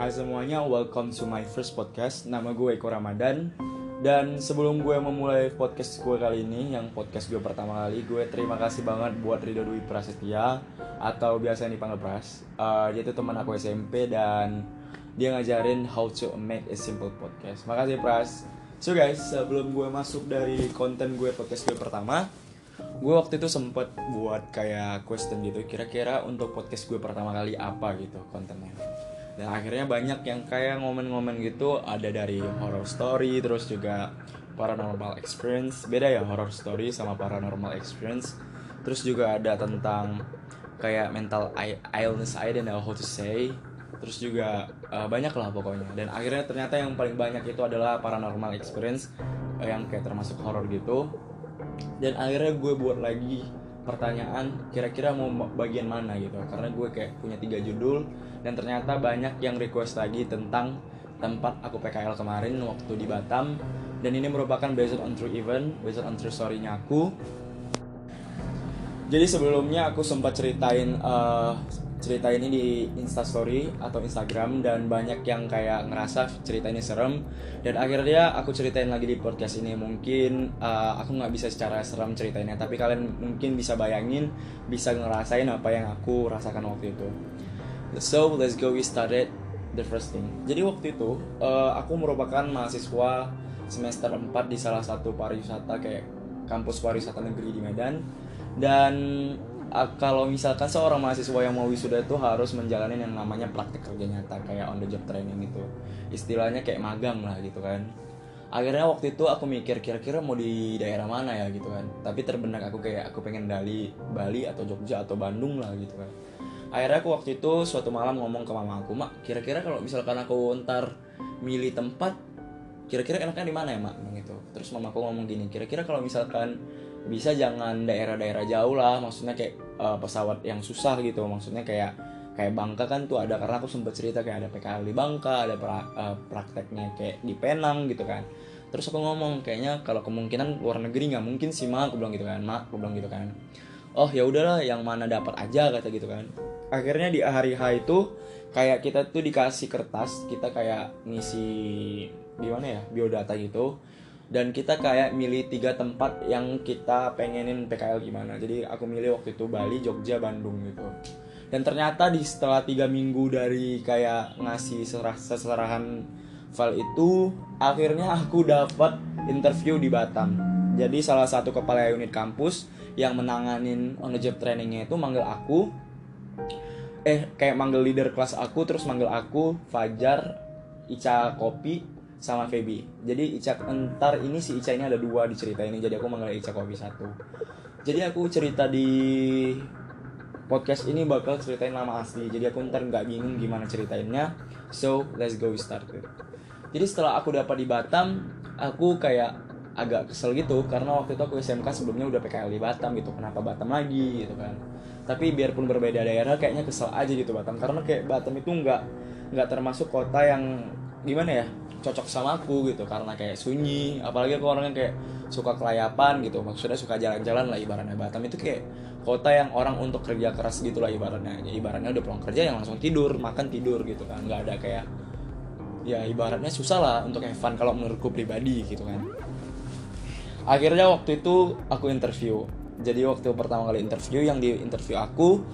Hai semuanya, welcome to my first podcast. Nama gue Eko Ramadan. Dan sebelum gue memulai podcast gue kali ini, yang podcast gue pertama kali, gue terima kasih banget buat Ridho Dwi Prasetya atau biasa yang dipanggil Pras. Uh, dia itu teman aku SMP dan dia ngajarin how to make a simple podcast. Makasih Pras. So guys, sebelum gue masuk dari konten gue podcast gue pertama, gue waktu itu sempet buat kayak question gitu kira-kira untuk podcast gue pertama kali apa gitu kontennya dan akhirnya banyak yang kayak ngomen-ngomen gitu. Ada dari horror story terus juga paranormal experience. Beda ya horror story sama paranormal experience. Terus juga ada tentang kayak mental illness I don't know how to say. Terus juga uh, banyak lah pokoknya. Dan akhirnya ternyata yang paling banyak itu adalah paranormal experience uh, yang kayak termasuk horror gitu. Dan akhirnya gue buat lagi pertanyaan kira-kira mau bagian mana gitu. Karena gue kayak punya tiga judul dan ternyata banyak yang request lagi tentang tempat aku PKL kemarin waktu di Batam. Dan ini merupakan based on true event based on true story-nya aku. Jadi sebelumnya aku sempat ceritain uh, cerita ini di instastory atau instagram dan banyak yang kayak ngerasa cerita ini serem. Dan akhirnya aku ceritain lagi di podcast ini mungkin uh, aku nggak bisa secara serem ceritainnya tapi kalian mungkin bisa bayangin bisa ngerasain apa yang aku rasakan waktu itu. So let's go we started the first thing. Jadi waktu itu uh, aku merupakan mahasiswa semester 4 di salah satu pariwisata kayak kampus pariwisata negeri di Medan. Dan kalau misalkan seorang mahasiswa yang mau wisuda itu harus menjalani yang namanya praktek kerja nyata kayak on the job training itu istilahnya kayak magang lah gitu kan. Akhirnya waktu itu aku mikir kira-kira mau di daerah mana ya? gitu kan. Tapi terbenak aku kayak aku pengen Bali Bali atau Jogja atau Bandung lah gitu kan. Akhirnya aku waktu itu suatu malam ngomong ke mama aku mak kira-kira kalau misalkan aku ntar milih tempat kira-kira enaknya di mana ya mak? Gitu. Terus mama aku ngomong gini kira-kira kalau misalkan bisa jangan daerah-daerah jauh lah maksudnya kayak uh, pesawat yang susah gitu. Maksudnya kayak kayak Bangka kan tuh ada karena aku sempet cerita kayak ada PKL di Bangka ada pra, uh, prakteknya kayak di Penang gitu kan. Terus aku ngomong kayaknya kalau kemungkinan luar negeri nggak mungkin sih mak aku bilang gitu kan. Mak aku bilang gitu kan. Oh ya udahlah yang mana dapat aja kata gitu kan. Akhirnya di hari H itu kayak kita tuh dikasih kertas kita kayak ngisi gimana ya biodata gitu dan kita kayak milih tiga tempat yang kita pengenin PKL gimana. Jadi aku milih waktu itu Bali Jogja Bandung gitu. Dan ternyata di setelah tiga minggu dari kayak ngasih serah seserahan file itu akhirnya aku dapat interview di Batam. Jadi salah satu kepala unit kampus yang menanganin on the job trainingnya itu manggil aku. Eh kayak manggil leader kelas aku terus manggil aku Fajar Ica Kopi sama Feby. Jadi Ica entar ini si Ica ini ada dua di cerita ini jadi aku manggil Ica Kopi satu. Jadi aku cerita di podcast ini bakal ceritain nama asli. Jadi aku ntar nggak bingung gimana ceritainnya. So let's go start jadi setelah aku dapat di Batam aku kayak agak kesel gitu. Karena waktu itu aku SMK sebelumnya udah PKL di Batam gitu. Kenapa Batam lagi gitu kan. Tapi biarpun berbeda daerah kayaknya kesel aja gitu Batam. Karena kayak Batam itu nggak nggak termasuk kota yang gimana ya cocok sama aku gitu karena kayak sunyi apalagi aku orangnya kayak suka kelayapan gitu maksudnya suka jalan-jalan lah ibaratnya. Batam itu kayak kota yang orang untuk kerja keras gitu lah ibaratnya. Ya, ibaratnya udah pulang kerja yang langsung tidur makan tidur gitu kan. Nggak ada kayak ya ibaratnya susah lah untuk have fun kalau menurutku pribadi gitu kan. Akhirnya waktu itu aku interview. Jadi waktu pertama kali interview yang di interview aku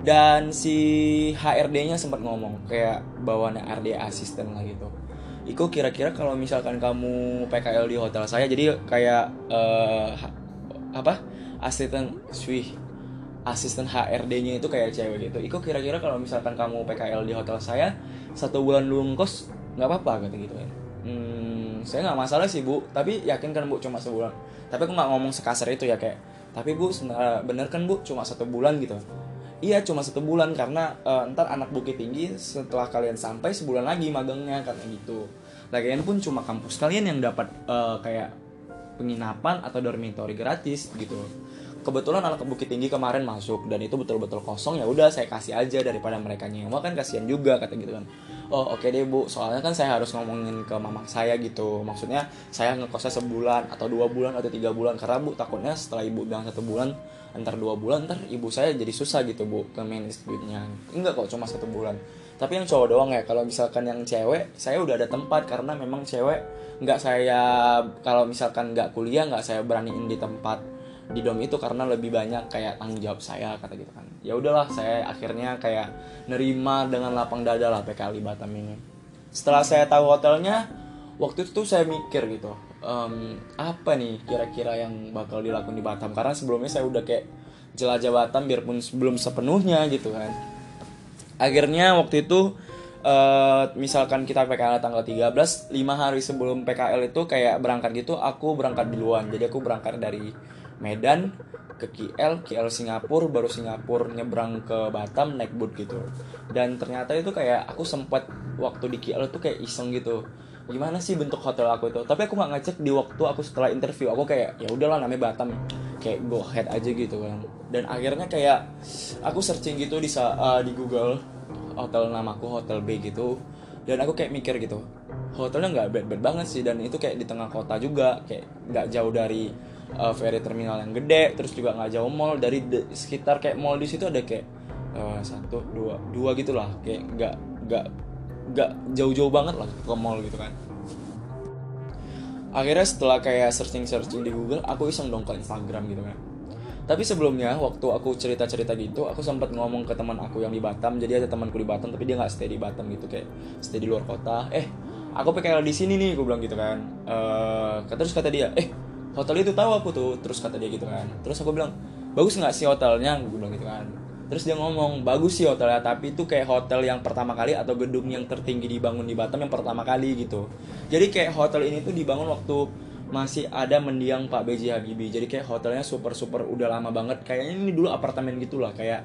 dan si HRD-nya sempat ngomong kayak bawaannya RD asisten lah gitu Iko kira-kira kalau misalkan kamu PKL di hotel saya jadi kayak uh, apa asisten swih asisten HRD-nya itu kayak cewek gitu. Iko kira-kira kalau misalkan kamu PKL di hotel saya satu bulan dulu kos nggak apa-apa kata gitu kan. Hmm, saya nggak masalah sih bu, tapi yakin kan bu cuma sebulan. Tapi aku nggak ngomong sekasar itu ya kayak. Tapi bu bener kan bu cuma satu bulan gitu. Iya cuma satu bulan karena uh, ntar anak bukit tinggi setelah kalian sampai sebulan lagi magangnya katanya gitu. Lagian pun cuma kampus kalian yang dapat uh, kayak penginapan atau dormitory gratis gitu. Kebetulan anak bukit tinggi kemarin masuk dan itu betul-betul kosong ya udah saya kasih aja daripada mereka nyewa kan kasihan juga kata gitu kan. Oh oke okay deh bu, soalnya kan saya harus ngomongin ke mama saya gitu. Maksudnya saya ngekosnya sebulan atau dua bulan atau tiga bulan karena bu takutnya setelah ibu bilang satu bulan antar dua bulan ntar ibu saya jadi susah gitu bu ke manage duitnya enggak kok cuma satu bulan tapi yang cowok doang ya kalau misalkan yang cewek saya udah ada tempat karena memang cewek nggak saya kalau misalkan nggak kuliah nggak saya beraniin di tempat di dom itu karena lebih banyak kayak tanggung jawab saya kata gitu kan. Ya udahlah saya akhirnya kayak nerima dengan lapang dada lah PKL Batam ini. Setelah saya tahu hotelnya waktu itu tuh saya mikir gitu um, apa nih kira-kira yang bakal dilakukan di Batam? Karena sebelumnya saya udah kayak jelajah Batam biarpun belum sepenuhnya gitu kan akhirnya waktu itu uh, misalkan kita PKL tanggal 13 5 hari sebelum PKL itu kayak berangkat gitu aku berangkat duluan jadi aku berangkat dari Medan ke KL, KL Singapura, baru Singapura nyebrang ke Batam naik boat gitu. Dan ternyata itu kayak aku sempat waktu di KL itu kayak iseng gitu. Gimana sih bentuk hotel aku itu? Tapi aku nggak ngecek di waktu aku setelah interview. Aku kayak ya udahlah namanya Batam, kayak go ahead aja gitu kan. Dan akhirnya kayak aku searching gitu di uh, di Google hotel namaku hotel B gitu. Dan aku kayak mikir gitu, hotelnya nggak bad-bad banget sih dan itu kayak di tengah kota juga, kayak nggak jauh dari uh, ferry terminal yang gede terus juga nggak jauh mall dari sekitar kayak mall di situ ada kayak uh, satu dua dua gitulah kayak nggak nggak nggak jauh-jauh banget lah ke mall gitu kan akhirnya setelah kayak searching searching di Google aku iseng dong ke Instagram gitu kan. Tapi sebelumnya waktu aku cerita cerita gitu aku sempat ngomong ke teman aku yang di Batam. Jadi ada temanku di Batam tapi dia nggak stay di Batam gitu kayak stay di luar kota. Eh aku PKL di sini nih aku bilang gitu kan. Uh, terus kata dia eh hotel itu tahu aku tuh terus kata dia gitu kan. Terus aku bilang bagus nggak sih hotelnya? Gue bilang gitu kan terus dia ngomong bagus sih hotelnya tapi itu kayak hotel yang pertama kali atau gedung yang tertinggi dibangun di Batam yang pertama kali gitu. Jadi kayak hotel ini tuh dibangun waktu masih ada mendiang Pak B.J. Habibie. Jadi kayak hotelnya super super udah lama banget. Kayaknya ini dulu apartemen gitulah kayak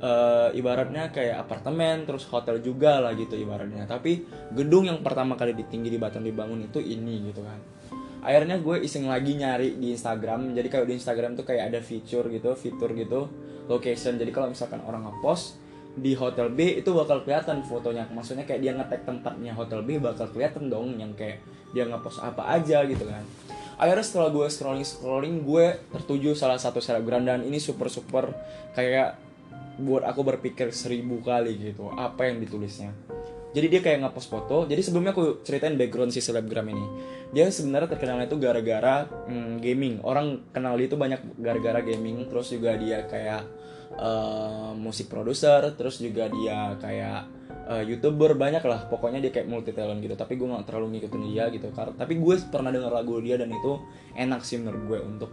uh, ibaratnya kayak apartemen terus hotel juga lah gitu ibaratnya. Tapi gedung yang pertama kali ditinggi di Batam dibangun itu ini gitu kan akhirnya gue iseng lagi nyari di Instagram. Jadi kalau di Instagram tuh kayak ada fitur gitu fitur gitu location. Jadi kalau misalkan orang ngepost di hotel B itu bakal kelihatan fotonya. Maksudnya kayak dia ngetek tempatnya hotel B bakal kelihatan dong yang kayak dia ngepost apa aja gitu kan. Akhirnya setelah gue scrolling scrolling gue tertuju salah satu selebgram. Dan ini super super kayak buat aku berpikir seribu kali gitu apa yang ditulisnya jadi dia kayak ngepost foto. Jadi sebelumnya aku ceritain background si selebgram ini. Dia sebenarnya terkenalnya itu gara-gara hmm, gaming. Orang kenal dia itu banyak gara-gara gaming. Terus juga dia kayak uh, musik produser terus juga dia kayak uh, youtuber. Banyak lah. Pokoknya dia kayak multi talent gitu. Tapi gue nggak terlalu ngikutin dia gitu. Karena tapi gue pernah dengar lagu dia dan itu enak sih menurut gue untuk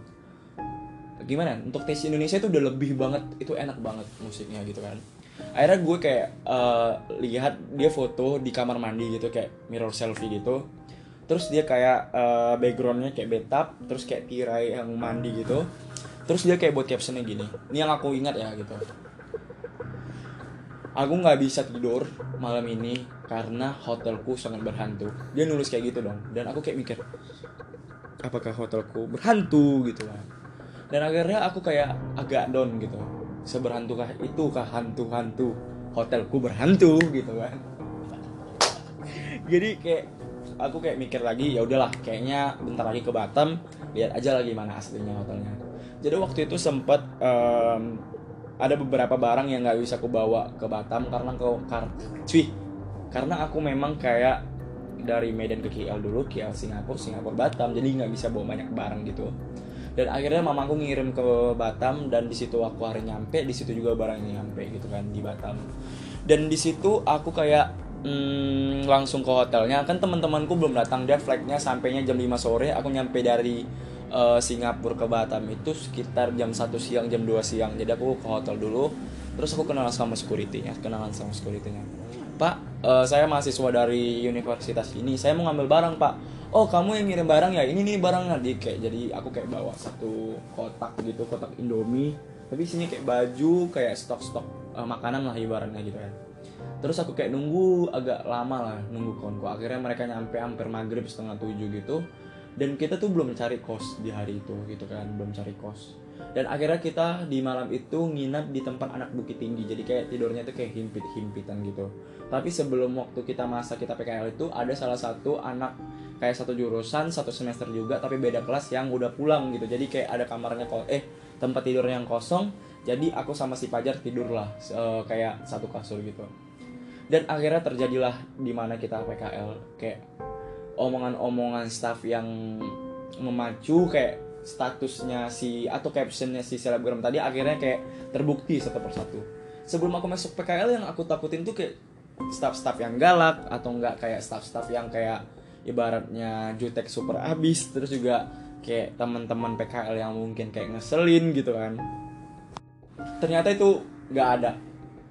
gimana untuk tes Indonesia itu udah lebih banget. Itu enak banget musiknya gitu kan akhirnya gue kayak uh, lihat dia foto di kamar mandi gitu kayak mirror selfie gitu. Terus dia kayak uh, backgroundnya kayak betap terus kayak tirai yang mandi gitu. Terus dia kayak buat captionnya gini ini yang aku ingat ya gitu. Aku nggak bisa tidur malam ini karena hotelku sangat berhantu. Dia nulis kayak gitu dong dan aku kayak mikir apakah hotelku berhantu? gitu kan. Dan akhirnya aku kayak agak down gitu seberhantukah itu kah hantu-hantu? Hotelku berhantu gitu kan. Jadi kayak aku kayak mikir lagi ya udahlah kayaknya bentar lagi ke Batam lihat aja lagi mana aslinya hotelnya. Jadi waktu itu sempat um, ada beberapa barang yang nggak bisa aku bawa ke Batam karena kau kar cuy karena aku memang kayak dari Medan ke KL dulu KL Singapura Singapura Batam jadi nggak bisa bawa banyak barang gitu dan akhirnya mamaku ngirim ke Batam dan di situ aku hari nyampe di situ juga barangnya nyampe gitu kan di Batam. Dan di situ aku kayak hmm, langsung ke hotelnya. Kan teman-temanku belum datang dia flagnya sampainya jam 5 sore aku nyampe dari uh, Singapura ke Batam itu sekitar jam 1 siang jam 2 siang. Jadi aku ke hotel dulu terus aku kenalan sama security-nya kenalan sama security-nya. Pak, uh, saya mahasiswa dari universitas ini. Saya mau ngambil barang, Pak oh kamu yang ngirim barang ya? Ini nih barangnya di kayak jadi aku kayak bawa satu kotak gitu kotak indomie. Tapi sini kayak baju kayak stok-stok uh, makanan lah ibaratnya gitu kan. Terus aku kayak nunggu agak lama lah nunggu konku akhirnya mereka nyampe hampir maghrib setengah tujuh gitu. Dan kita tuh belum cari kos di hari itu gitu kan belum cari kos. Dan akhirnya kita di malam itu nginap di tempat anak bukit tinggi. Jadi kayak tidurnya tuh kayak himpit himpitan gitu. Tapi sebelum waktu kita masa kita PKL itu ada salah satu anak kayak satu jurusan satu semester juga tapi beda kelas yang udah pulang gitu. Jadi kayak ada kamarnya kok eh tempat tidurnya yang kosong jadi aku sama si Pajar tidur lah uh, kayak satu kasur gitu. Dan akhirnya terjadilah di mana kita PKL kayak omongan-omongan staff yang memacu kayak statusnya si atau captionnya si selebgram tadi akhirnya kayak terbukti satu persatu. Sebelum aku masuk PKL yang aku takutin tuh kayak staff-staff yang galak atau enggak kayak staff-staff yang kayak ibaratnya jutek super abis terus juga kayak teman-teman PKL yang mungkin kayak ngeselin gitu kan. Ternyata itu nggak ada.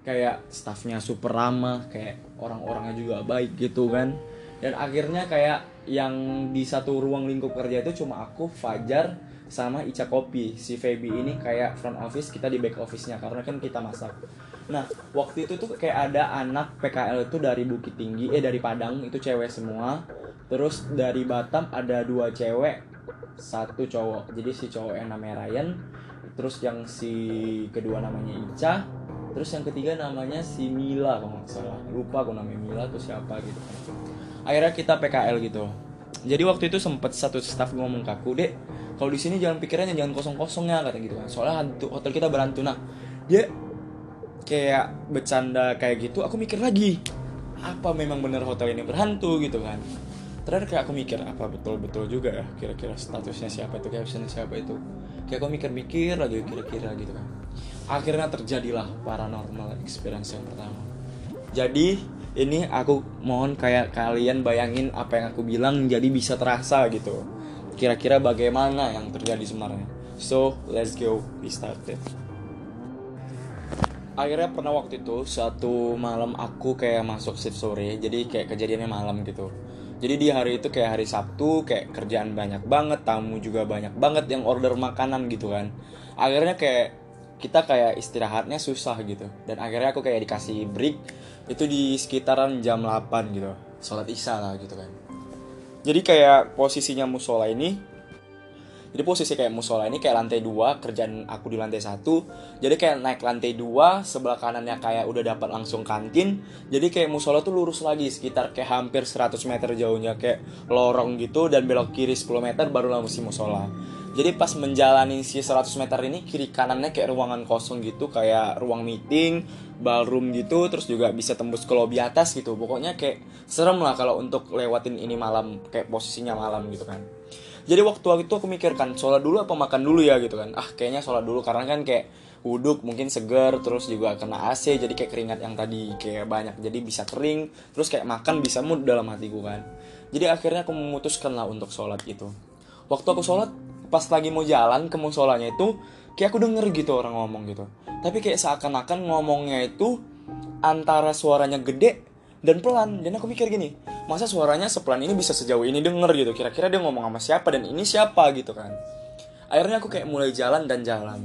Kayak staffnya super ramah kayak orang-orangnya juga baik gitu kan. Dan akhirnya kayak yang di satu ruang lingkup kerja itu cuma aku Fajar sama Ica Kopi. Si Feby ini kayak front office kita di back office-nya karena kan kita masak. Nah waktu itu tuh kayak ada anak PKL itu dari Bukit Tinggi eh dari Padang itu cewek semua terus dari Batam ada dua cewek satu cowok. Jadi si cowok yang namanya Ryan terus yang si kedua namanya Ica terus yang ketiga namanya si Mila kalau nggak salah. Lupa aku namanya Mila atau siapa gitu akhirnya kita PKL gitu. Jadi waktu itu sempet satu staff ngomong ke aku dek kalau di sini jangan pikirannya jangan kosong kosongnya kata gitu kan. Soalnya hantu hotel kita berhantu. Nah dia kayak bercanda kayak gitu aku mikir lagi apa memang bener hotel ini berhantu? gitu kan terakhir kayak aku mikir apa betul-betul juga ya kira-kira statusnya siapa itu captionnya siapa itu. Kayak aku mikir-mikir lagi kira-kira gitu kan. Akhirnya terjadilah paranormal experience yang pertama. Jadi ini aku mohon kayak kalian bayangin apa yang aku bilang jadi bisa terasa gitu. Kira-kira bagaimana yang terjadi sebenarnya. So let's go we started. Akhirnya pernah waktu itu satu malam aku kayak masuk shift sore jadi kayak kejadiannya malam gitu jadi di hari itu kayak hari Sabtu kayak kerjaan banyak banget tamu juga banyak banget yang order makanan gitu kan. Akhirnya kayak kita kayak istirahatnya susah gitu. Dan akhirnya aku kayak dikasih break itu di sekitaran jam 8 gitu. Sholat isya lah gitu kan. Jadi kayak posisinya musola ini jadi posisi kayak musola ini kayak lantai dua kerjaan aku di lantai satu. Jadi kayak naik lantai dua sebelah kanannya kayak udah dapat langsung kantin. Jadi kayak musola tuh lurus lagi sekitar kayak hampir 100 meter jauhnya kayak lorong gitu dan belok kiri 10 meter baru langsung musola. Jadi pas menjalani si 100 meter ini kiri kanannya kayak ruangan kosong gitu kayak ruang meeting ballroom gitu terus juga bisa tembus ke lobby atas gitu. Pokoknya kayak serem lah kalau untuk lewatin ini malam kayak posisinya malam gitu kan jadi waktu itu aku mikirkan sholat dulu apa makan dulu ya gitu kan. Ah kayaknya sholat dulu karena kan kayak uduk mungkin segar terus juga kena AC jadi kayak keringat yang tadi kayak banyak. Jadi bisa kering terus kayak makan bisa mood dalam hatiku kan. Jadi akhirnya aku memutuskan lah untuk sholat itu waktu aku sholat pas lagi mau jalan ke musolanya itu kayak aku denger gitu orang ngomong gitu. Tapi kayak seakan-akan ngomongnya itu antara suaranya gede dan pelan. Dan aku mikir gini masa suaranya sepelan ini bisa sejauh ini denger gitu? Kira-kira dia ngomong sama siapa dan ini siapa gitu kan? Akhirnya aku kayak mulai jalan dan jalan.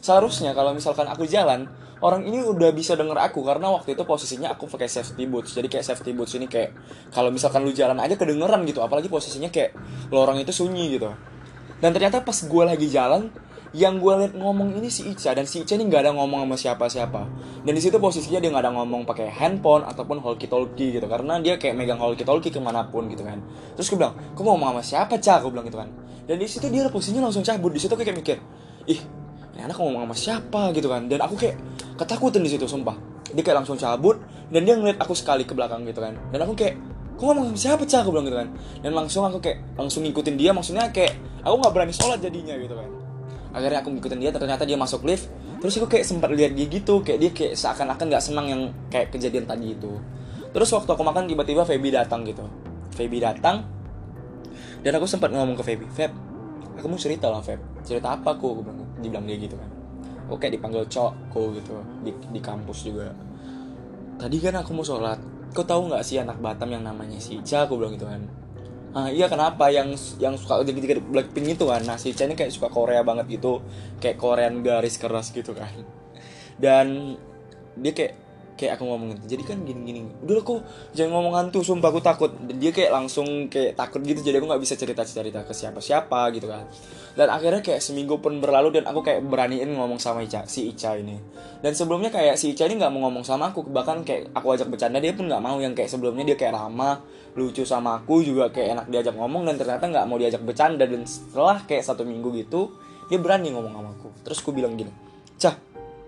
Seharusnya kalau misalkan aku jalan orang ini udah bisa denger aku karena waktu itu posisinya aku pakai safety boots. Jadi kayak safety boots ini kayak kalau misalkan lu jalan aja kedengeran gitu apalagi posisinya kayak lorong itu sunyi gitu. Dan ternyata pas gue lagi jalan yang gue liat ngomong ini si Ica dan si Ica ini nggak ada ngomong sama siapa-siapa. Dan di situ posisinya dia nggak ada ngomong pakai handphone ataupun walkie talkie gitu karena dia kayak megang walkie talkie ke mana pun gitu kan. Terus gue bilang kau mau ngomong sama siapa cah gue bilang gitu kan. Dan di situ dia posisinya langsung cabut. Di situ kayak mikir ih ini anak ngomong sama siapa? Gitu kan. Dan aku kayak ketakutan di situ sumpah. Dia kayak langsung cabut dan dia ngeliat aku sekali ke belakang gitu kan. Dan aku kayak kok ngomong sama siapa cah aku bilang gitu kan. Dan langsung aku kayak langsung ngikutin dia. Maksudnya kayak aku nggak berani sholat jadinya gitu kan akhirnya aku ngikutin dia ternyata dia masuk lift. Terus aku kayak sempat lihat dia gitu kayak dia kayak seakan-akan nggak senang yang kayak kejadian tadi itu. Terus waktu aku makan tiba-tiba Feby datang gitu. Feby datang dan aku sempat ngomong ke Feby Feb aku mau cerita lah Feb. Cerita apa aku bilang dibilang dia gitu kan. Aku kayak dipanggil cokku gitu di, di kampus juga. Tadi kan aku mau sholat. Kau tahu nggak sih anak Batam yang namanya si Ica? Aku bilang gitu kan ah iya kenapa? Yang yang suka jadi Blackpink itu kan. Nah si Chen kayak suka Korea banget gitu. Kayak Korean garis keras gitu kan. Dan dia kayak kayak aku ngomong gitu. Jadi kan gini gini udah aku jangan ngomong hantu sumpah aku takut. Dan dia kayak langsung kayak takut gitu jadi aku nggak bisa cerita cerita ke siapa siapa gitu kan. Dan akhirnya kayak seminggu pun berlalu dan aku kayak beraniin ngomong sama Ica si Ica ini. Dan sebelumnya kayak si Ica ini nggak mau ngomong sama aku bahkan kayak aku ajak bercanda dia pun nggak mau. Yang kayak sebelumnya dia kayak ramah lucu sama aku juga kayak enak diajak ngomong dan ternyata nggak mau diajak bercanda. Dan setelah kayak satu minggu gitu dia berani ngomong sama aku. Terus aku bilang gini cah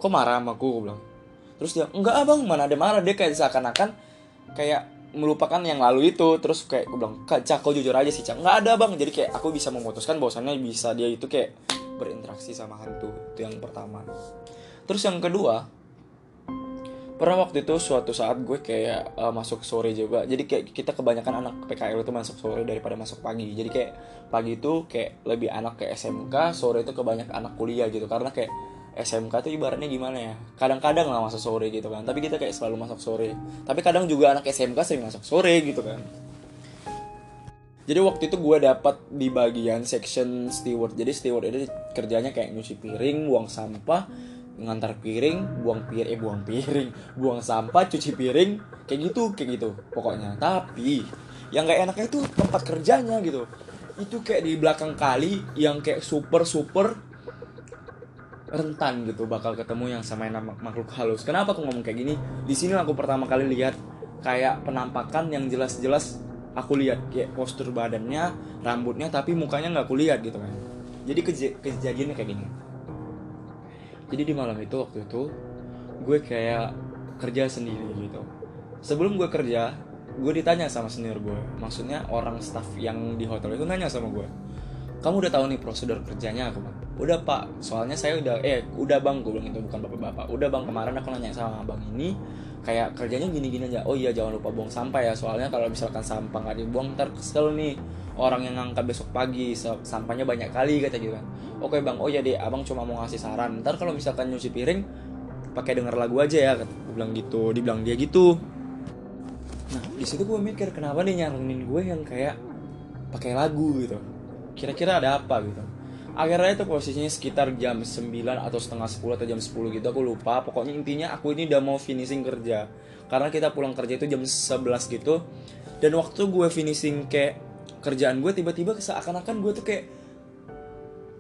kok marah sama aku? Aku bilang terus dia enggak abang mana ada marah. Dia kayak seakan-akan kayak melupakan yang lalu itu. Terus kayak gue bilang kak cak kau jujur aja sih cak. Nggak ada bang. Jadi kayak aku bisa memutuskan bahwasannya bisa dia itu kayak berinteraksi sama hantu. Itu yang pertama. Terus yang kedua pernah waktu itu suatu saat gue kayak uh, masuk sore juga. Jadi kayak kita kebanyakan anak PKL itu masuk sore daripada masuk pagi. Jadi kayak pagi itu kayak lebih anak ke SMK sore itu kebanyakan anak kuliah gitu. Karena kayak SMK tuh ibaratnya gimana ya? Kadang-kadang lah masuk sore gitu kan. Tapi kita kayak selalu masuk sore. Tapi kadang juga anak SMK sering masuk sore gitu kan. Jadi waktu itu gue dapat di bagian section steward. Jadi steward itu kerjanya kayak nyuci piring buang sampah ngantar piring, buang piring, eh buang piring, buang sampah, cuci piring, kayak gitu, kayak gitu, pokoknya. Tapi yang gak enaknya itu tempat kerjanya gitu. Itu kayak di belakang kali yang kayak super super rentan gitu bakal ketemu yang sama yang makhluk halus. Kenapa aku ngomong kayak gini? Di sini aku pertama kali lihat kayak penampakan yang jelas-jelas aku lihat kayak postur badannya, rambutnya tapi mukanya nggak aku lihat gitu kan. Jadi kej kejadiannya kayak gini jadi di malam itu waktu itu gue kayak kerja sendiri gitu sebelum gue kerja gue ditanya sama senior gue maksudnya orang staff yang di hotel itu nanya sama gue kamu udah tahu nih prosedur kerjanya bang udah pak. Soalnya saya udah eh udah bang. Gue bilang itu bukan bapak-bapak. Udah bang. Kemarin aku nanya sama bang ini kayak kerjanya gini-gini aja. Oh iya jangan lupa buang sampah ya. Soalnya kalau misalkan sampah nggak dibuang ntar kesel nih. Orang yang ngangkat besok pagi sampahnya banyak kali kata gitu kan. Oke bang. Oh ya deh abang cuma mau ngasih saran. Ntar kalau misalkan nyuci piring pakai denger lagu aja ya kata. Gue bilang gitu dibilang dia gitu. Nah di situ gue mikir kenapa nih nyaranin gue yang kayak pakai lagu gitu. Kira-kira ada apa gitu akhirnya itu posisinya sekitar jam 9 atau setengah 10 atau jam 10 gitu aku lupa. Pokoknya intinya aku ini udah mau finishing kerja. Karena kita pulang kerja itu jam 11 gitu. Dan waktu gue finishing kayak kerjaan gue tiba-tiba seakan-akan gue tuh kayak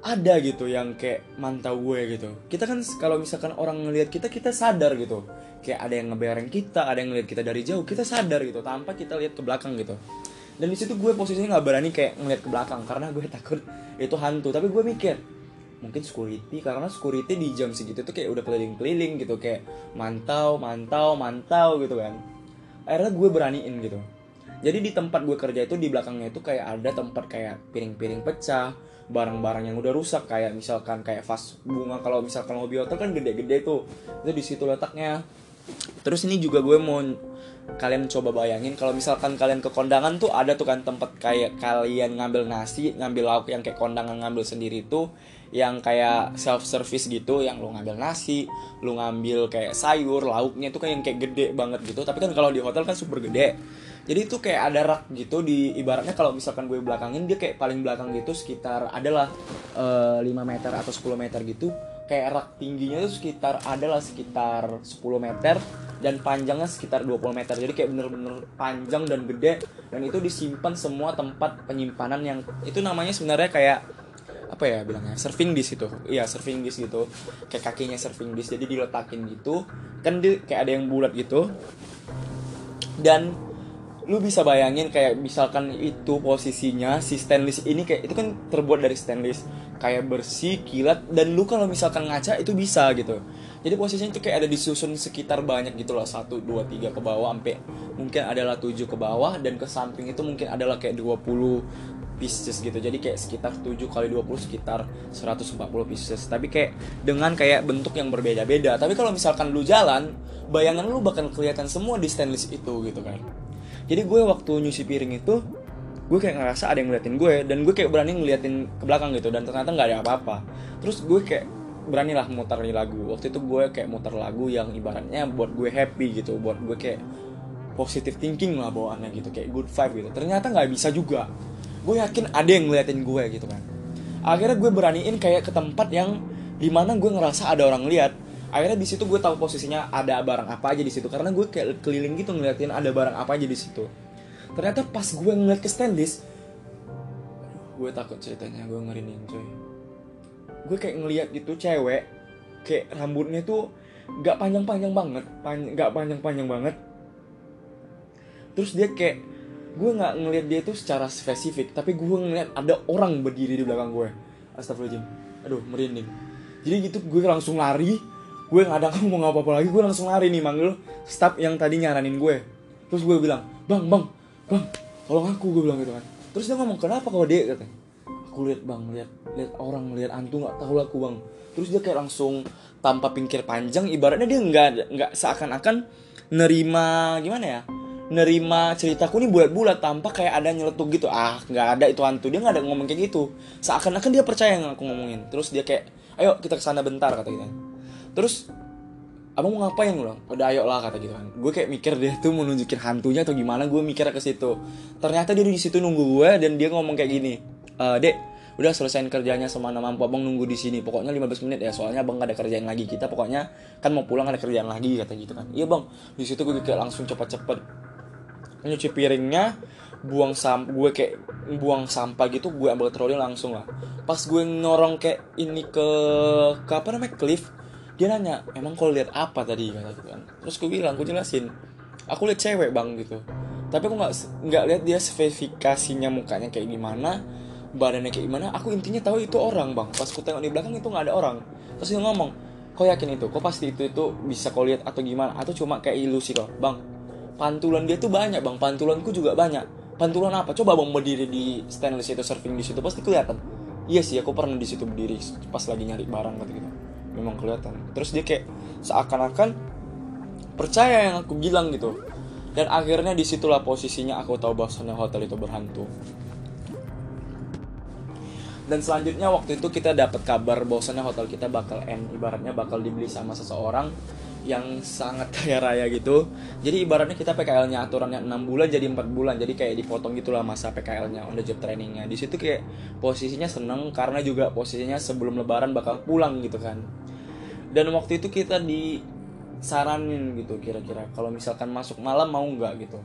ada gitu yang kayak mantau gue gitu. Kita kan kalau misalkan orang ngelihat kita kita sadar gitu. Kayak ada yang ngebereng kita ada yang ngelihat kita dari jauh kita sadar gitu. Tanpa kita lihat ke belakang gitu dan di situ gue posisinya nggak berani kayak ngeliat ke belakang karena gue takut itu hantu. Tapi gue mikir mungkin security karena security di jam segitu tuh kayak udah keliling-keliling gitu kayak mantau mantau mantau gitu kan. Akhirnya gue beraniin gitu. Jadi di tempat gue kerja itu di belakangnya itu kayak ada tempat kayak piring-piring pecah barang-barang yang udah rusak kayak misalkan kayak vas bunga. Kalau misalkan mobil hotel kan gede-gede tuh. Itu di situ letaknya. Terus ini juga gue mau kalian coba bayangin kalau misalkan kalian ke kondangan tuh ada tuh kan tempat kayak kalian ngambil nasi ngambil lauk yang kayak kondangan ngambil sendiri tuh yang kayak self service gitu yang lu ngambil nasi lu ngambil kayak sayur lauknya tuh kayak yang kayak gede banget gitu. Tapi kan kalau di hotel kan super gede. Jadi itu kayak ada rak gitu di ibaratnya kalau misalkan gue belakangin dia kayak paling belakang gitu sekitar adalah uh, eh, 5 meter atau 10 meter gitu kayak rak tingginya itu sekitar adalah sekitar 10 meter dan panjangnya sekitar 20 meter. Jadi kayak bener-bener panjang dan gede dan itu disimpan semua tempat penyimpanan yang itu namanya sebenarnya kayak apa ya bilangnya surfing disk itu. Iya surfing disk gitu. Kayak kakinya surfing disk jadi diletakin gitu. Kan dia kayak ada yang bulat gitu. Dan lu bisa bayangin kayak misalkan itu posisinya si stainless ini kayak itu kan terbuat dari stainless. Kayak bersih kilat dan lu kalau misalkan ngaca itu bisa gitu. Jadi posisinya itu kayak ada disusun sekitar banyak gitu loh satu dua tiga ke bawah sampai mungkin adalah tujuh ke bawah dan ke samping itu mungkin adalah kayak 20 pieces gitu. Jadi kayak sekitar 7 kali 20 sekitar 140 pieces. Tapi kayak dengan kayak bentuk yang berbeda-beda. Tapi kalau misalkan lu jalan bayangan lu bakal kelihatan semua di stainless itu gitu kan jadi gue waktu nyuci piring itu gue kayak ngerasa ada yang ngeliatin gue dan gue kayak berani ngeliatin ke belakang gitu dan ternyata nggak ada apa-apa. Terus gue kayak berani lah muter nih lagu. Waktu itu gue kayak muter lagu yang ibaratnya buat gue happy gitu buat gue kayak positive thinking lah bawaannya gitu kayak good vibe gitu. Ternyata nggak bisa juga. Gue yakin ada yang ngeliatin gue gitu kan. Akhirnya gue beraniin kayak ke tempat yang di mana gue ngerasa ada orang lihat akhirnya di situ gue tahu posisinya ada barang apa aja di situ. Karena gue kayak keliling gitu ngeliatin ada barang apa aja di situ. Ternyata pas gue ngeliat ke standis gue takut ceritanya gue ngerinin coy. Gue kayak ngeliat gitu cewek kayak rambutnya tuh gak panjang-panjang banget pan gak panjang-panjang banget. Terus dia kayak gue nggak ngeliat dia tuh secara spesifik tapi gue ngeliat ada orang berdiri di belakang gue astagfirullahaladzim. Aduh merinding. Jadi gitu gue langsung lari gue ada kamu mau ngapa apa lagi? Gue langsung lari nih manggil staff yang tadi nyaranin gue. Terus gue bilang bang bang bang tolong aku gue bilang gitu kan. Terus dia ngomong kenapa kalau dia katanya. Aku lihat bang lihat lihat orang lihat antu nggak tahu aku bang. Terus dia kayak langsung tanpa pinggir panjang ibaratnya dia nggak nggak seakan-akan nerima gimana ya nerima ceritaku nih bulat-bulat tanpa kayak ada nyeletuk gitu. Ah nggak ada itu hantu. Dia nggak ada ngomong kayak gitu. Seakan-akan dia percaya yang aku ngomongin. Terus dia kayak ayo kita ke sana bentar kata gitu terus abang mau ngapain? Bilang udah ayo lah kata gitu kan. Gue kayak mikir dia tuh mau nunjukin hantunya atau gimana gue mikirnya ke situ. Ternyata dia di situ nunggu gue dan dia ngomong kayak gini e, dek udah selesaiin kerjanya sama nama mampu abang nunggu di sini. Pokoknya 15 menit ya soalnya abang gak ada kerjaan lagi. Kita pokoknya kan mau pulang ada kerjaan lagi kata gitu kan. Iya bang. Di situ gue kayak langsung cepet-cepet nyuci piringnya buang sam gue kayak buang sampah gitu gue ambil troli langsung lah. Pas gue ngorong kayak ini ke ke apa namanya cliff dia nanya emang kalau lihat apa tadi? Kata gitu kan. Terus gue bilang gue jelasin. Aku lihat cewek bang gitu. Tapi aku nggak nggak lihat dia spesifikasinya mukanya kayak gimana badannya kayak gimana. Aku intinya tahu itu orang bang. Pas aku tengok di belakang itu nggak ada orang. Terus dia ngomong kau yakin itu? Kau pasti itu itu bisa kau lihat atau gimana? Atau cuma kayak ilusi kok bang pantulan dia tuh banyak bang. Pantulanku juga banyak. Pantulan apa? Coba bang berdiri di stainless itu surfing di situ pasti kelihatan. Iya sih aku pernah di situ berdiri pas lagi nyari barang gitu memang kelihatan. Terus dia kayak seakan-akan percaya yang aku bilang gitu. Dan akhirnya di situlah posisinya aku tahu bahwasannya hotel itu berhantu. Dan selanjutnya waktu itu kita dapat kabar bahwasannya hotel kita bakal end. Ibaratnya bakal dibeli sama seseorang yang sangat kaya raya gitu. Jadi ibaratnya kita PKL-nya aturannya 6 bulan jadi 4 bulan. Jadi kayak dipotong gitulah masa PKL-nya on the job trainingnya. Di situ kayak posisinya seneng karena juga posisinya sebelum lebaran bakal pulang gitu kan. Dan waktu itu kita disaranin gitu kira-kira kalau misalkan masuk malam mau nggak gitu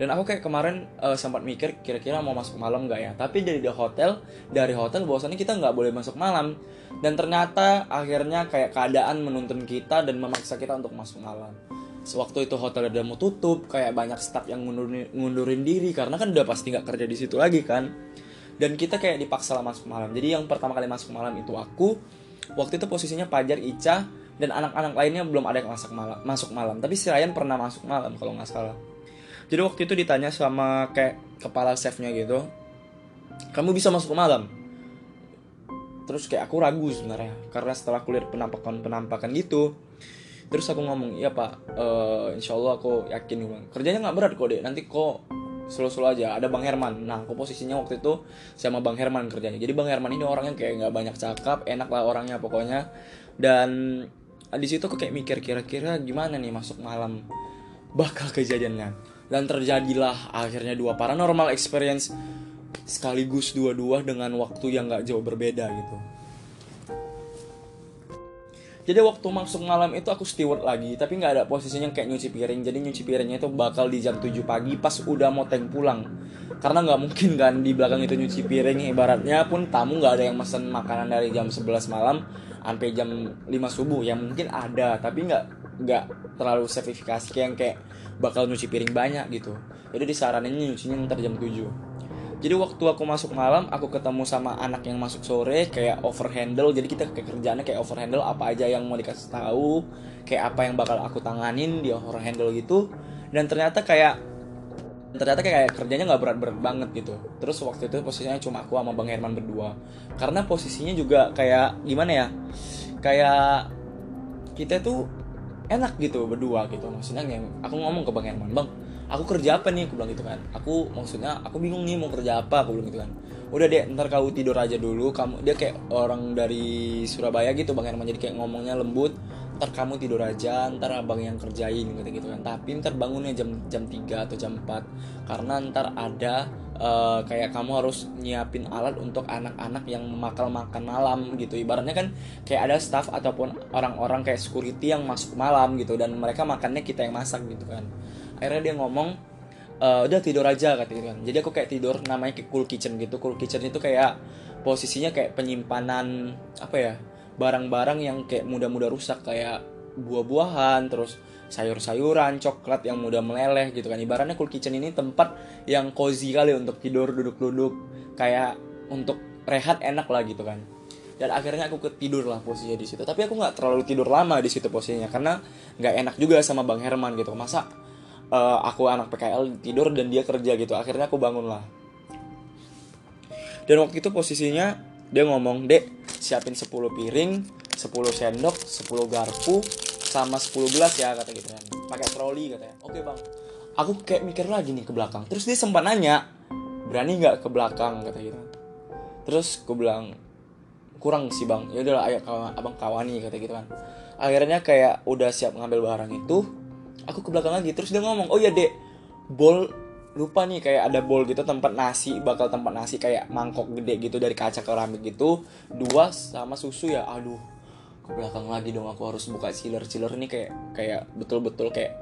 dan aku kayak kemarin uh, sempat mikir kira-kira mau masuk malam nggak ya. Tapi dari di hotel dari hotel bahwasannya kita nggak boleh masuk malam. Dan ternyata akhirnya kayak keadaan menuntun kita dan memaksa kita untuk masuk malam. Sewaktu itu hotel udah mau tutup kayak banyak staff yang ngundurin, ngundurin diri. Karena kan udah pasti nggak kerja di situ lagi kan. Dan kita kayak dipaksa lah masuk malam. Jadi yang pertama kali masuk malam itu aku. Waktu itu posisinya Pajar Ica dan anak-anak lainnya belum ada yang masuk malam masuk malam. Tapi si Ryan pernah masuk malam kalau nggak salah jadi waktu itu ditanya sama kayak kepala chefnya gitu kamu bisa masuk malam? Terus kayak aku ragu sebenarnya karena setelah kulihat penampakan penampakan gitu terus aku ngomong iya pak uh, insya Allah aku yakin bang. Kerjanya nggak berat kok deh nanti kok selo-selo aja. Ada bang Herman. Nah aku posisinya waktu itu sama bang Herman kerjanya. Jadi bang Herman ini orangnya kayak nggak banyak cakap enak lah orangnya pokoknya. Dan di situ aku kayak mikir kira-kira gimana nih masuk malam bakal kejadiannya dan terjadilah akhirnya dua paranormal experience sekaligus dua-dua dengan waktu yang gak jauh berbeda gitu. Jadi waktu masuk malam itu aku steward lagi tapi nggak ada posisinya kayak nyuci piring. Jadi nyuci piringnya itu bakal di jam 7 pagi pas udah mau teng pulang. Karena nggak mungkin kan di belakang itu nyuci piring. Ibaratnya pun tamu nggak ada yang mesen makanan dari jam 11 malam sampai jam 5 subuh. Yang mungkin ada tapi nggak nggak terlalu sertifikasi yang kayak bakal nyuci piring banyak gitu. Jadi disaranin nyucinya ntar jam 7 jadi waktu aku masuk malam aku ketemu sama anak yang masuk sore kayak overhandle. Jadi kita kayak kerjanya kayak overhandle apa aja yang mau dikasih tahu kayak apa yang bakal aku tanganin dia overhandle gitu. Dan ternyata kayak ternyata kayak kerjanya nggak berat-berat banget gitu. Terus waktu itu posisinya cuma aku sama bang Herman berdua. Karena posisinya juga kayak gimana ya kayak kita tuh enak gitu berdua gitu. Maksudnya yang aku ngomong ke bang Herman bang aku kerja apa nih? Aku bilang gitu kan. Aku maksudnya aku bingung nih mau kerja apa aku bilang gitu kan. Udah deh ntar kau tidur aja dulu. Kamu dia kayak orang dari Surabaya gitu bang Herman. Jadi kayak ngomongnya lembut ntar kamu tidur aja ntar abang yang kerjain gitu gitu kan. Tapi ntar bangunnya jam jam 3 atau jam 4 karena ntar ada uh, kayak kamu harus nyiapin alat untuk anak-anak yang makal makan malam gitu. Ibaratnya kan kayak ada staff ataupun orang-orang kayak security yang masuk malam gitu. Dan mereka makannya kita yang masak gitu kan. Akhirnya dia ngomong uh, udah tidur aja kata gitu kan. Jadi aku kayak tidur namanya kayak cool kitchen gitu. Cool kitchen itu kayak posisinya kayak penyimpanan apa ya barang-barang yang kayak mudah-mudah rusak kayak buah-buahan terus sayur-sayuran, coklat yang mudah meleleh gitu kan. Ibaratnya cool kitchen ini tempat yang cozy kali untuk tidur duduk-duduk kayak untuk rehat enak lah gitu kan. dan akhirnya aku ketidur lah posisinya di situ tapi aku nggak terlalu tidur lama di situ posisinya karena nggak enak juga sama bang Herman gitu masa uh, aku anak PKL tidur dan dia kerja gitu akhirnya aku bangun lah dan waktu itu posisinya dia ngomong dek siapin 10 piring 10 sendok 10 garpu sama 10 gelas ya kata gitu kan. Pakai troli katanya oke bang. Aku kayak mikir lagi nih ke belakang. Terus dia sempat nanya berani nggak ke belakang? kata gitu terus aku bilang kurang sih bang. Ya udahlah ayo abang kawani kata gitu kan. Akhirnya kayak udah siap ngambil barang itu aku ke belakang lagi. Terus dia ngomong oh ya dek. Bol lupa nih kayak ada bowl gitu tempat nasi bakal tempat nasi kayak mangkok gede gitu dari kaca keramik gitu dua sama susu ya aduh ke belakang lagi dong aku harus buka chiller chiller ini kayak kayak betul-betul kayak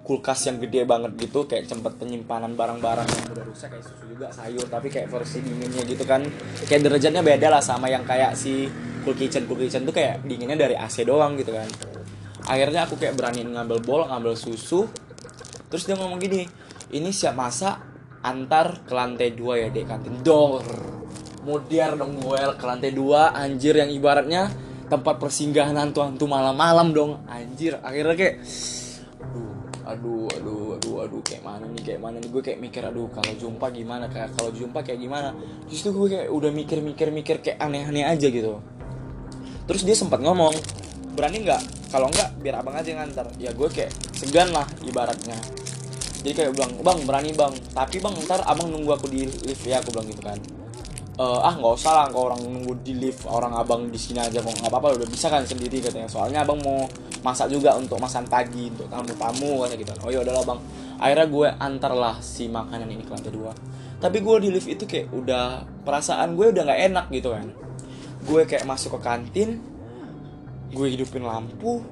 kulkas yang gede banget gitu kayak tempat penyimpanan barang-barang yang udah rusak kayak susu juga sayur tapi kayak versi dinginnya gitu kan. Kayak derajatnya beda lah sama yang kayak si cool kitchen cool kitchen tuh kayak dinginnya dari AC doang gitu kan. Akhirnya aku kayak berani ngambil bol ngambil susu terus dia ngomong gini ini siap masak antar ke lantai dua ya dek kantin dor modiar dong gue ke lantai dua. Anjir yang ibaratnya tempat persinggahan hantu-hantu malam-malam dong. Anjir akhirnya kayak aduh aduh aduh aduh kayak mana nih kayak mana nih? Gue kayak mikir aduh kalau jumpa gimana? Kayak kalau jumpa kayak gimana? Justru gue kayak udah mikir mikir mikir kayak aneh-aneh aja gitu. Terus dia sempat ngomong berani nggak? Kalau nggak biar abang aja ngantar. Ya gue kayak segan lah ibaratnya jadi kayak bilang bang berani bang. Tapi bang ntar abang nunggu aku di lift. Ya aku bilang gitu kan. Uh, ah nggak usah lah kalau orang nunggu di lift orang abang di sini aja kok nggak apa-apa udah bisa kan sendiri katanya. Soalnya abang mau masak juga untuk masan pagi untuk tamu-tamu kayak gitu. Oh ya udahlah bang. Akhirnya gue antar lah si makanan ini ke lantai dua. Tapi gue di lift itu kayak udah perasaan gue udah nggak enak gitu kan. Gue kayak masuk ke kantin gue hidupin lampu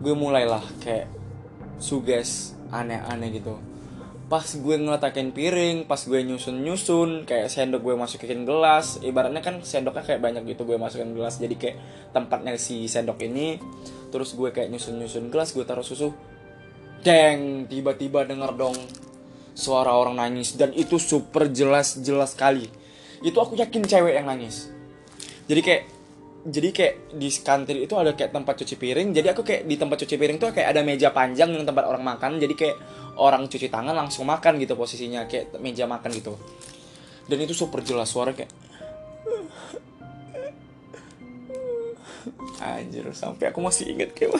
gue mulailah kayak suges aneh-aneh gitu. Pas gue ngeletakin piring pas gue nyusun nyusun kayak sendok gue masukin gelas ibaratnya kan sendoknya kayak banyak gitu gue masukin gelas jadi kayak tempatnya si sendok ini. Terus gue kayak nyusun nyusun gelas gue taruh susu. Deng tiba-tiba denger dong suara orang nangis dan itu super jelas jelas sekali itu aku yakin cewek yang nangis. Jadi kayak jadi kayak di kantin itu ada kayak tempat cuci piring jadi aku kayak di tempat cuci piring tuh kayak ada meja panjang yang tempat orang makan jadi kayak orang cuci tangan langsung makan gitu posisinya kayak meja makan gitu. Dan itu super jelas suara kayak. Anjir sampai aku masih inget kayak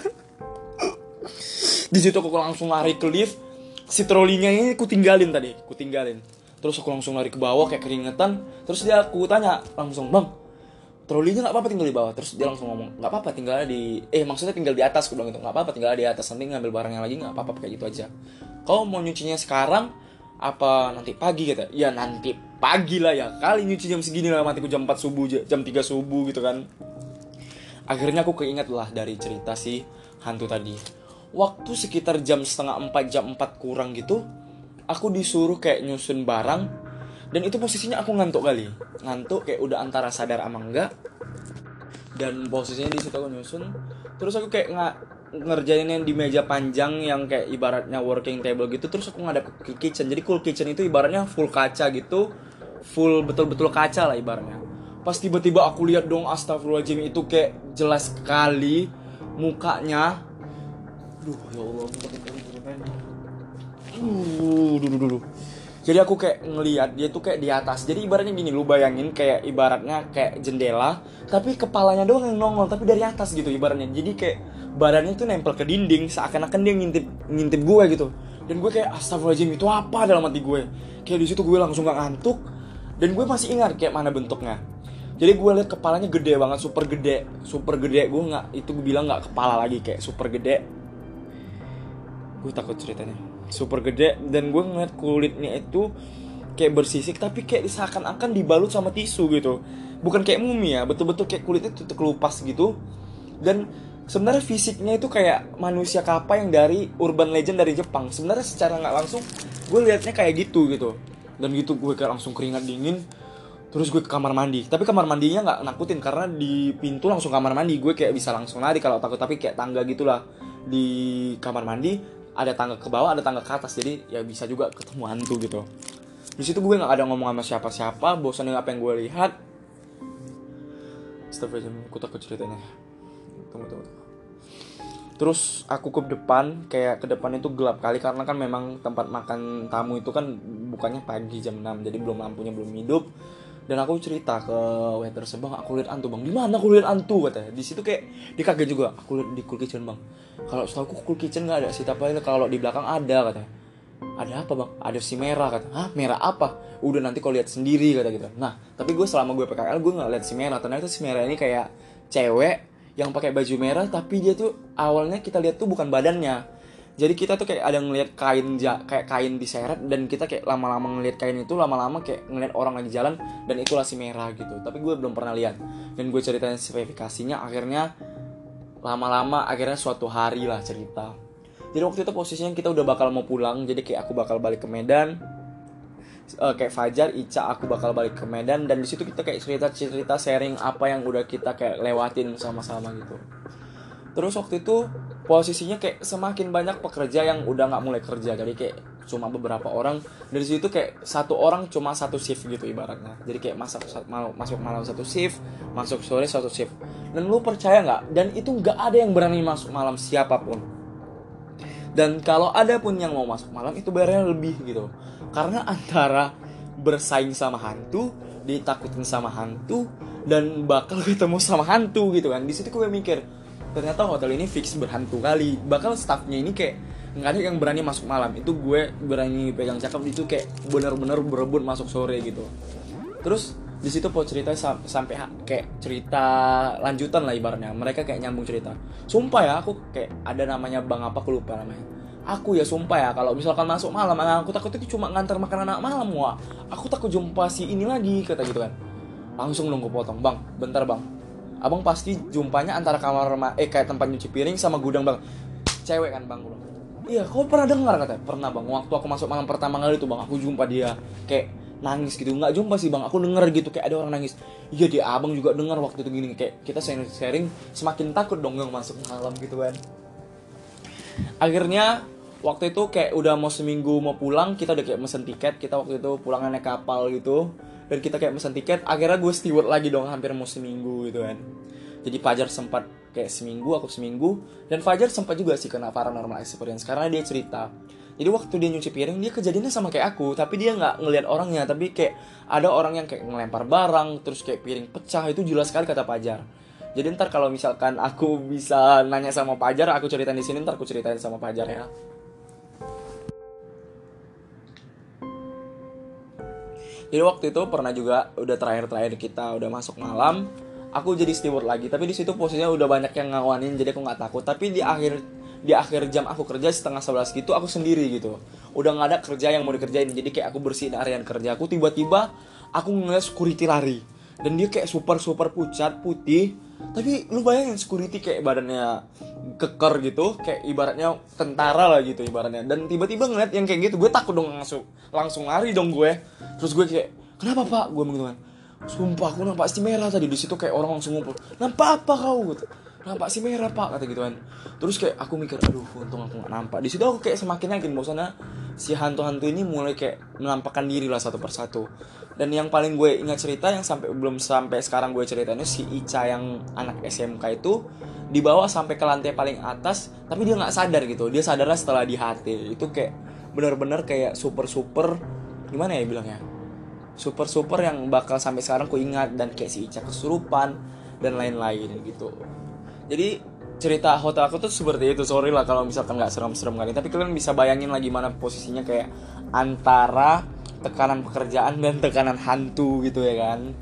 di situ aku langsung lari ke lift si trolinya ini aku tinggalin tadi aku tinggalin. Terus aku langsung lari ke bawah kayak keringetan terus dia aku tanya langsung bang trolinya nggak apa-apa tinggal di bawah terus dia langsung ngomong nggak apa-apa tinggal di eh maksudnya tinggal di atas gue bilang gitu nggak apa-apa tinggal di atas nanti ngambil barangnya lagi nggak apa-apa kayak gitu aja. Kau mau nyucinya sekarang apa nanti pagi? kata ya nanti pagi lah ya kali nyuci jam segini lah matiku jam 4 subuh jam 3 subuh gitu kan. Akhirnya aku keinget lah dari cerita si hantu tadi. Waktu sekitar jam setengah 4 jam 4 kurang gitu aku disuruh kayak nyusun barang dan itu posisinya aku ngantuk kali. Ngantuk kayak udah antara sadar ama enggak. Dan posisinya di situ aku nyusun. Terus aku kayak nggak ngerjainnya di meja panjang yang kayak ibaratnya working table gitu. Terus aku ngadep ke kitchen. Jadi cool kitchen itu ibaratnya full kaca gitu. Full betul-betul kaca lah ibaratnya. Pas tiba-tiba aku lihat dong astagfirullahaladzim itu kayak jelas sekali mukanya. Duh ya Allah uh dulu dulu jadi aku kayak ngeliat dia tuh kayak di atas. Jadi ibaratnya gini lu bayangin kayak ibaratnya kayak jendela tapi kepalanya doang yang nongol tapi dari atas gitu ibaratnya. Jadi kayak badannya tuh nempel ke dinding seakan-akan dia ngintip ngintip gue gitu. Dan gue kayak astagfirullahaladzim itu apa dalam hati gue? Kayak di situ gue langsung gak ngantuk. Dan gue masih ingat kayak mana bentuknya. Jadi gue liat kepalanya gede banget super gede super gede. Gue nggak itu gue bilang nggak kepala lagi kayak super gede. Gue takut ceritanya super gede dan gue ngeliat kulitnya itu kayak bersisik tapi kayak seakan-akan dibalut sama tisu gitu. Bukan kayak mumi ya betul-betul kayak kulitnya tuh kelupas gitu. Dan sebenarnya fisiknya itu kayak manusia kapal yang dari urban legend dari Jepang. Sebenarnya secara nggak langsung gue liatnya kayak gitu gitu. Dan gitu gue kayak langsung keringat dingin terus gue ke kamar mandi. Tapi kamar mandinya nggak nakutin karena di pintu langsung kamar mandi. Gue kayak bisa langsung lari kalau takut tapi kayak tangga gitulah di kamar mandi ada tangga ke bawah ada tangga ke atas jadi ya bisa juga ketemu hantu gitu di situ gue nggak ada ngomong sama siapa-siapa bosan dengan apa yang gue lihat Astagfirullahaladzim, aku takut ceritanya. Tunggu, tunggu, tunggu. Terus aku ke depan, kayak ke depan itu gelap kali karena kan memang tempat makan tamu itu kan bukannya pagi jam 6, jadi belum lampunya belum hidup. Dan aku cerita ke waiter sebang, aku lihat antu bang. Di mana aku lihat antu katanya. Di situ kayak dia kaget juga. Aku lihat di cool kitchen bang. Kalau setahu aku cool kitchen nggak ada sih, tapi kalau di belakang ada katanya. Ada apa bang? Ada si merah kata. Hah merah apa? Udah nanti kau lihat sendiri kata gitu. Nah tapi gue selama gue PKL gue nggak lihat si merah. Ternyata si merah ini kayak cewek yang pakai baju merah tapi dia tuh awalnya kita lihat tuh bukan badannya jadi kita tuh kayak ada ngelihat kain ja, kayak kain diseret dan kita kayak lama-lama ngelihat kain itu lama-lama kayak ngelihat orang lagi jalan dan itulah si merah gitu. Tapi gue belum pernah lihat. Dan gue ceritain spesifikasinya akhirnya lama-lama akhirnya suatu hari lah cerita. Jadi waktu itu posisinya kita udah bakal mau pulang jadi kayak aku bakal balik ke Medan. Uh, kayak Fajar, Ica, aku bakal balik ke Medan. Dan di situ kita kayak cerita-cerita sharing apa yang udah kita kayak lewatin sama-sama gitu. Terus waktu itu posisinya kayak semakin banyak pekerja yang udah nggak mulai kerja. Jadi kayak cuma beberapa orang. Dari situ kayak satu orang cuma satu shift gitu ibaratnya. Jadi kayak masuk malam masuk malam satu shift masuk sore satu shift. Dan lu percaya nggak? Dan itu nggak ada yang berani masuk malam siapa pun. Dan kalau ada pun yang mau masuk malam itu bayarnya lebih gitu. Karena antara bersaing sama hantu ditakutin sama hantu dan bakal ketemu sama hantu gitu kan. Di situ gue mikir ternyata hotel ini fix berhantu kali. Bakal staffnya ini kayak nggak ada yang berani masuk malam. Itu gue berani pegang cakep itu kayak bener-bener berebut masuk sore gitu. Terus di situ po cerita sam sampai kayak cerita lanjutan lah ibaratnya. Mereka kayak nyambung cerita. Sumpah ya aku kayak ada namanya bang apa aku lupa namanya. Aku ya sumpah ya kalau misalkan masuk malam aku takut itu cuma ngantar makan anak malam wah aku takut jumpa si ini lagi kata gitu kan. Langsung nunggu potong bang bentar bang abang pasti jumpanya antara kamar eh kayak tempat nyuci piring sama gudang bang. Cewek kan bang iya kau pernah dengar katanya pernah bang waktu aku masuk malam pertama kali itu bang aku jumpa dia kayak nangis gitu. Nggak jumpa sih bang aku denger gitu kayak ada orang nangis. Iya dia abang juga dengar waktu itu gini kayak kita sharing sharing semakin takut dong yang masuk malam gitu kan. Akhirnya waktu itu kayak udah mau seminggu mau pulang kita udah kayak mesen tiket kita waktu itu pulang naik kapal gitu dan kita kayak mesen tiket akhirnya gue steward lagi dong hampir mau seminggu gitu kan. Jadi Fajar sempat kayak seminggu aku seminggu. Dan Fajar sempat juga sih kena paranormal experience karena dia cerita. Jadi waktu dia nyuci piring dia kejadiannya sama kayak aku tapi dia nggak ngelihat orangnya. Tapi kayak ada orang yang kayak ngelempar barang terus kayak piring pecah itu jelas sekali kata Fajar. Jadi ntar kalau misalkan aku bisa nanya sama Fajar aku ceritain di sini ntar aku ceritain sama Fajar ya jadi waktu itu pernah juga udah terakhir-terakhir kita udah masuk malam aku jadi steward lagi. Tapi di situ posisinya udah banyak yang ngawanin jadi aku nggak takut. Tapi di akhir di akhir jam aku kerja setengah sebelas gitu aku sendiri gitu. Udah nggak ada kerja yang mau dikerjain jadi kayak aku bersihin area kerja. Aku tiba-tiba aku ngeliat security lari dan dia kayak super super pucat putih. Tapi lu bayangin security kayak badannya keker gitu kayak ibaratnya tentara lah gitu ibaratnya. Dan tiba-tiba ngeliat yang kayak gitu gue takut dong langsung langsung lari dong gue. Terus gue kayak kenapa pak? Gue begitu kan. Sumpah aku nampak si merah tadi di situ kayak orang langsung ngumpul. Nampak apa kau? Gitu. Nampak si merah pak kata gitu kan. Terus kayak aku mikir aduh untung aku gak nampak. Di situ aku kayak semakin yakin bahwasannya si hantu-hantu ini mulai kayak menampakkan diri lah satu persatu dan yang paling gue ingat cerita yang sampai belum sampai sekarang gue ceritain si Ica yang anak SMK itu dibawa sampai ke lantai paling atas tapi dia nggak sadar gitu. Dia sadarnya setelah di HT itu kayak bener-bener kayak super super gimana ya bilangnya? Super super yang bakal sampai sekarang ku ingat dan kayak si Ica kesurupan dan lain-lain gitu. Jadi cerita hotel aku tuh seperti itu. Sorry lah kalau misalkan nggak serem-serem kali tapi kalian bisa bayangin lagi mana posisinya kayak antara tekanan pekerjaan dan tekanan hantu gitu ya kan.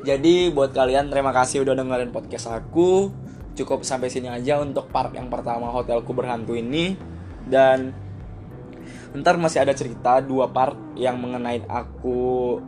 Jadi buat kalian terima kasih udah dengerin podcast aku. Cukup sampai sini aja untuk part yang pertama hotelku berhantu ini. Dan ntar masih ada cerita dua part yang mengenai aku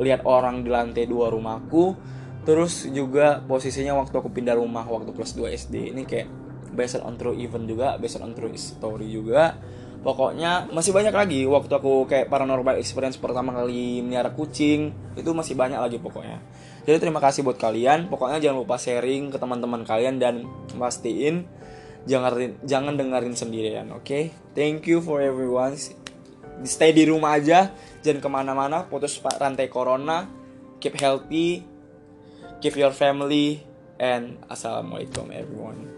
lihat orang di lantai dua rumahku. Terus juga posisinya waktu aku pindah rumah waktu kelas 2 SD ini kayak based on true event juga based on true story juga pokoknya masih banyak lagi waktu aku kayak paranormal experience pertama kali melihara kucing itu masih banyak lagi pokoknya. Jadi terima kasih buat kalian. Pokoknya jangan lupa sharing ke teman-teman kalian dan pastiin jangan jangan dengerin sendirian oke? Okay? thank you for everyone. Stay di rumah aja jangan ke mana-mana putus rantai corona. Keep healthy keep your family and assalamualaikum everyone